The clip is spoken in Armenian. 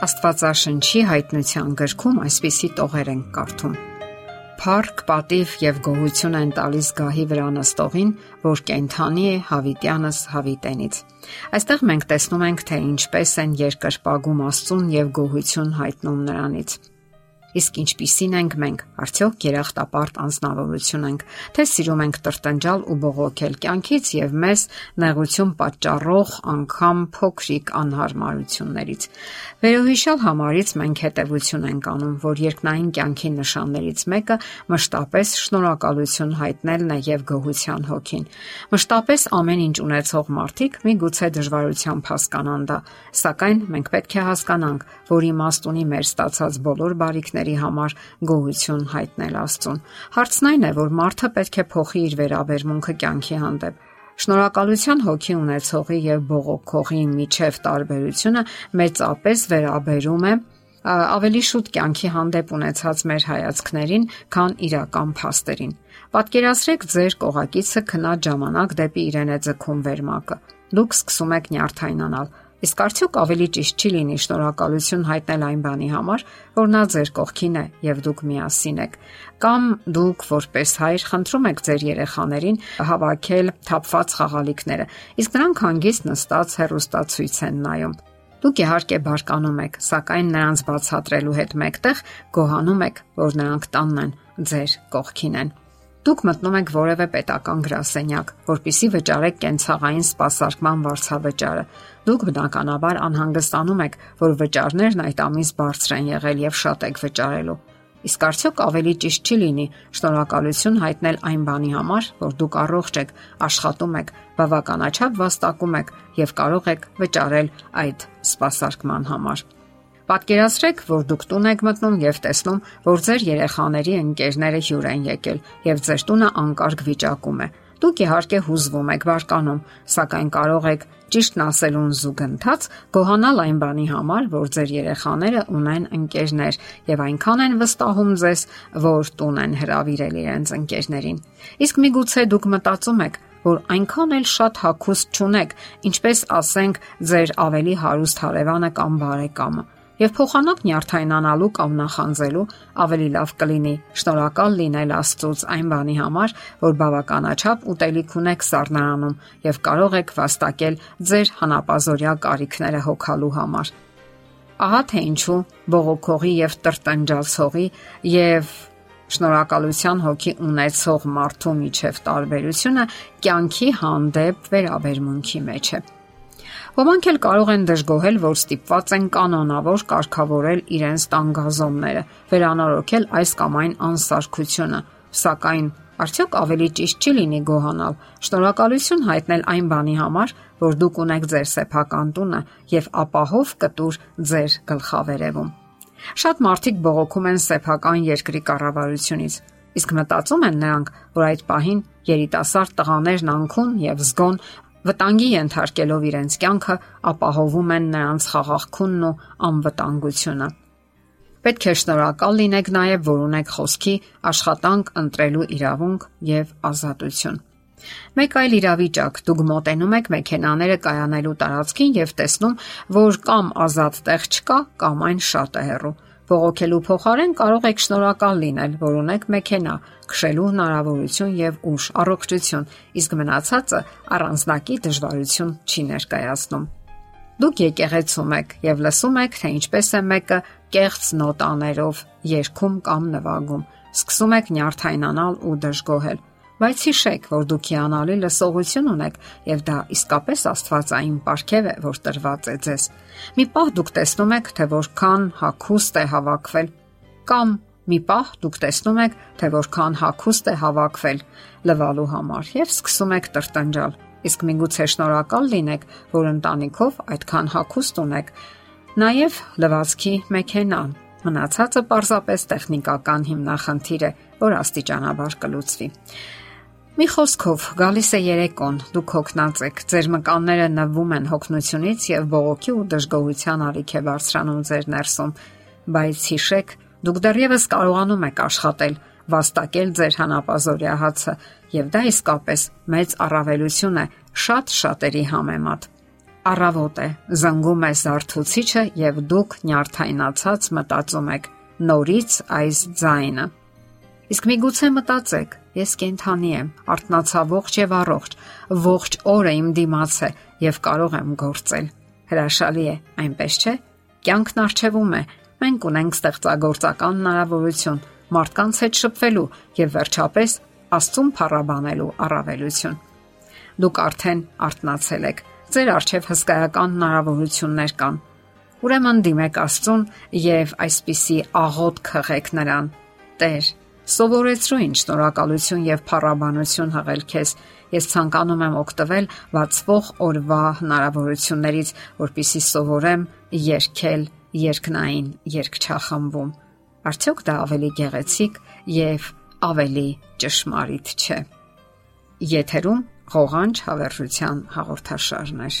Աստվածաշնչի հայտնության գրքում այսպիսի տողեր են կարդում. Փառք, պատիվ եւ գոհություն են տալիս գահի վրա նստողին, որ կենթանի է հավիտյանս հավիտենից։ Այստեղ մենք տեսնում ենք, թե ինչպես են երկրպագում Աստծուն եւ գոհություն հայտնում նրանից։ Իսկ ինչպիսին ենք մենք, արդյոք երախտապարտ անznավորություն ենք, թե սիրում ենք տրտնջալ ու բողոքել կյանքից եւ մեզ նեղություն պատճառող անգամ փոքրիկ անհարմարություններից։ Վերոհիշալ համարից մենք հետևություն ենք անում, որ երկնային կյանքի նշաններից մեկը մշտապես շնորհակալություն հայտնելն է եւ գոհության հոգին։ Մշտապես ամեն ինչ ունեցող մարդիկ միգուցե դժվարությամբ հասկանան դա, սակայն մենք պետք է հասկանանք, որ իմաստ ունի մեր ստացած բոլոր բարիքները բարիքների համար գոհություն հայտնել Աստծուն։ Հարցն այն է, որ մարդը պետք է փոխի իր վերաբերմունքը կյանքի հանդեպ։ Շնորհակալության հոգի ունեցողի եւ բողոքողի միջև տարբերությունը մեծապես վերաբերում է ավելի շուտ կյանքի հանդեպ ունեցած մեր հայացքներին, քան իրական փաստերին։ Պատկերացրեք ձեր կողակիցը քնած ժամանակ դեպի իրեն է ձգում վերմակը։ Դուք սկսում եք նյարդայնանալ, Իսկ արդյոք ավելի ճիշտ չի լինի շնորհակալություն հայտնել այն բանի համար, որ նա ձեր կողքին է եւ դուք միասին եք։ Կամ դուք որպես հայր խնդրում եք ձեր երեխաներին հավաքել թափված խաղալիքները, իսկ նրանք հանգիստ նստած հեռուստացույց են նայում։ Դուք իհարկե բարկանում եք, սակայն նրանց բացատրելու հետ մեկտեղ գոհանում եք, որ նրանք տանն են, ձեր կողքին են։ Դուք մտնում եք որևէ պետական գրասենյակ, որpիսի վճարեք կենցաղային սպասարկման վարձավճարը։ Դուք բնականաբար անհանգստանում եք, որ վճարներն այդ ամիս բարձր են եղել եւ շատ եք վճարելու։ Իսկ արդյոք ավելի ճիշտ չի լինի շնորհակալություն հայտնել այն բանի համար, որ դուք առողջ եք, աշխատում եք, բավականաչափ վաստակում եք եւ կարող եք վճարել այդ սպասարկման համար։ Պատկերացրեք, որ դուք տուն եք մտնում եւ տեսնում, որ ձեր երեխաների ընկերները հյուր են եկել եւ ձեր տունը անկարգ վիճակում է։ Դուք իհարկե հուզվում եք բարկանում, սակայն կարող եք ճիշտն ասելուն զուգընթաց գոհանալ այն բանի համար, որ ձեր երեխաները ունեն ընկերներ եւ այնքան են վստահում ձեզ, որ տուն են հravirել իրենց ընկերներին։ Իսկ միգուցե դուք մտածում եք, որ այնքան էլ շատ հակուստ չունեք, ինչպես ասենք ձեր ավելի հարուստ հարևանը կամ բարեկամը եւ փոխանակ նյարդայնանալու կամ նախանձելու ավելի լավ կլինի շնորհակալ լինել Աստծոց այն բանի համար, որ բավականաչափ ուտելիք ունեք սառնարանում եւ կարող եք վաստակել ձեր հանապազորյա կարիքները հոգալու համար։ Ահա թե ինչու բողոքողի եւ տրտնջացողի եւ շնորհակալության հոգի ունեցող մարդու միջև տարբերությունը կյանքի հանդեպ վերաբերմունքի մեջ է։ Ոմանք էլ կարող են դժգոհել, որ ստիպված են կանոնավոր կարգավորել իրենց տանգազոմները, վերանորոգել այս կամ այն անսարքությունը, սակայն արդյոք ավելի ճիշտ չի լինի գոհանալ, շնորհակալություն հայտնել այն բանի համար, որ դուք ունեք ձեր սեփական տունը եւ ապահով կտուր ձեր գլխավերևում։ Շատ մարդիկ բողոքում են սեփական երկրի կառավարությունից, իսկ մտածում են նրանք, որ այդ պահին երիտասարդ տղաներն անքուն եւ զգոն վտանգի ենթարկելով իրենց կյանքը ապահովում են նրանց խաղաղքունն ու անվտանգությունը։ Պետք է շնորհակալ լինեք նաև, որ ունեք խոսքի, աշխատանք ընտրելու իրավունք եւ ազատություն։ Մեկ այլ իրավիճակ՝ դուք մոտենում եք մեքենաները կայանելու տարածքին եւ տեսնում, որ կամ ազատ տեղ չկա, կամ այն շատ է հեռու Բողոքելու փոխարեն կարող եք շնորհակալ լինել, որ ունեք մեքենա, քշելու հնարավորություն եւ ուժ, առողջություն, իսկ մնացածը առանձնակի դժվարություն չի ներկայացնում։ Դուք եկեղեցում եք եւ լսում եք, թե ինչպես է մեկը կեղծ նոտաներով երգում կամ նվագում։ Սկսում եք նյարդայնանալ ու դժգոհել բայց հիշեք, որ դուք հիանալի լսողություն ունեք եւ դա իսկապես Աստվածային ապարքև է, որ տրված է ձեզ։ Մի պահ դուք տեսնում եք, թե որքան հակուստ է հավաքվել կամ մի պահ դուք տեսնում եք, թե որքան հակուստ է հավաքվել լվալու համար եւ սկսում եք տրտնջալ։ Իսկ միգուցե շնորհակալ լինեք, որ ընտանիքով այդքան հակուստ ունեք։ Նաև լվացքի մեքենան Մնացածը պարզապես տեխնիկական հիմնախնդիր է, որ աստիճանաբար կլուծվի։ Մի խոսքով, գալիս է երեկոն, դուք հոգնած եք, ձեր մկանները նվում են հոգնությունից եւ բողոքի ու դժգոհության ալիք է բարձրանում ձեր ներսում, բայց հիշեք, դուք դեռևս կարողանում եք աշխատել, վաստակել ձեր հանապազորյա հացը, եւ դա իսկապես մեծ առավելություն է շատ շատերի համեմատ։ Առավոտ է, զանգում է զարթուցիչը եւ դուք նյարդայնացած մտածում եք. նորից այս ձայնը։ Իսկ միգուցե մտածեք. Ես կենթանի եմ, արտնացա ողջ եւ առողջ, ողջ օրը իմ դիմաց է եւ կարող եմ գործել։ Հրաշալի է, այնպես չէ։ Կյանքն արժևում է։ Մենք ունենք ստեղծագործական հնարավորություն մարդկանց հետ շփվելու եւ վերջապես Աստծուն փառաբանելու առավելություն։ Դուք արդեն արթնացել եք ձեր արժև հսկայական հնարավորություններ կան։ Ուրեմն դիմեք Աստծուն եւ այսպիսի աղոտ քղեք նրան. Տեր, սովորեցրու ինձ շնորհակալություն եւ փառաբանություն հղել քեզ։ Ես ցանկանում եմ օգտվել բացվող օրվա հնարավորություններից, որpիսի սովորեմ երկել երկնային երկչախմբում։ Արդյոք դա ավելի գեղեցիկ եւ ավելի ճշմարիտ չէ։ Եթերում ղողանջ հավերժության հաղորդաշարներ։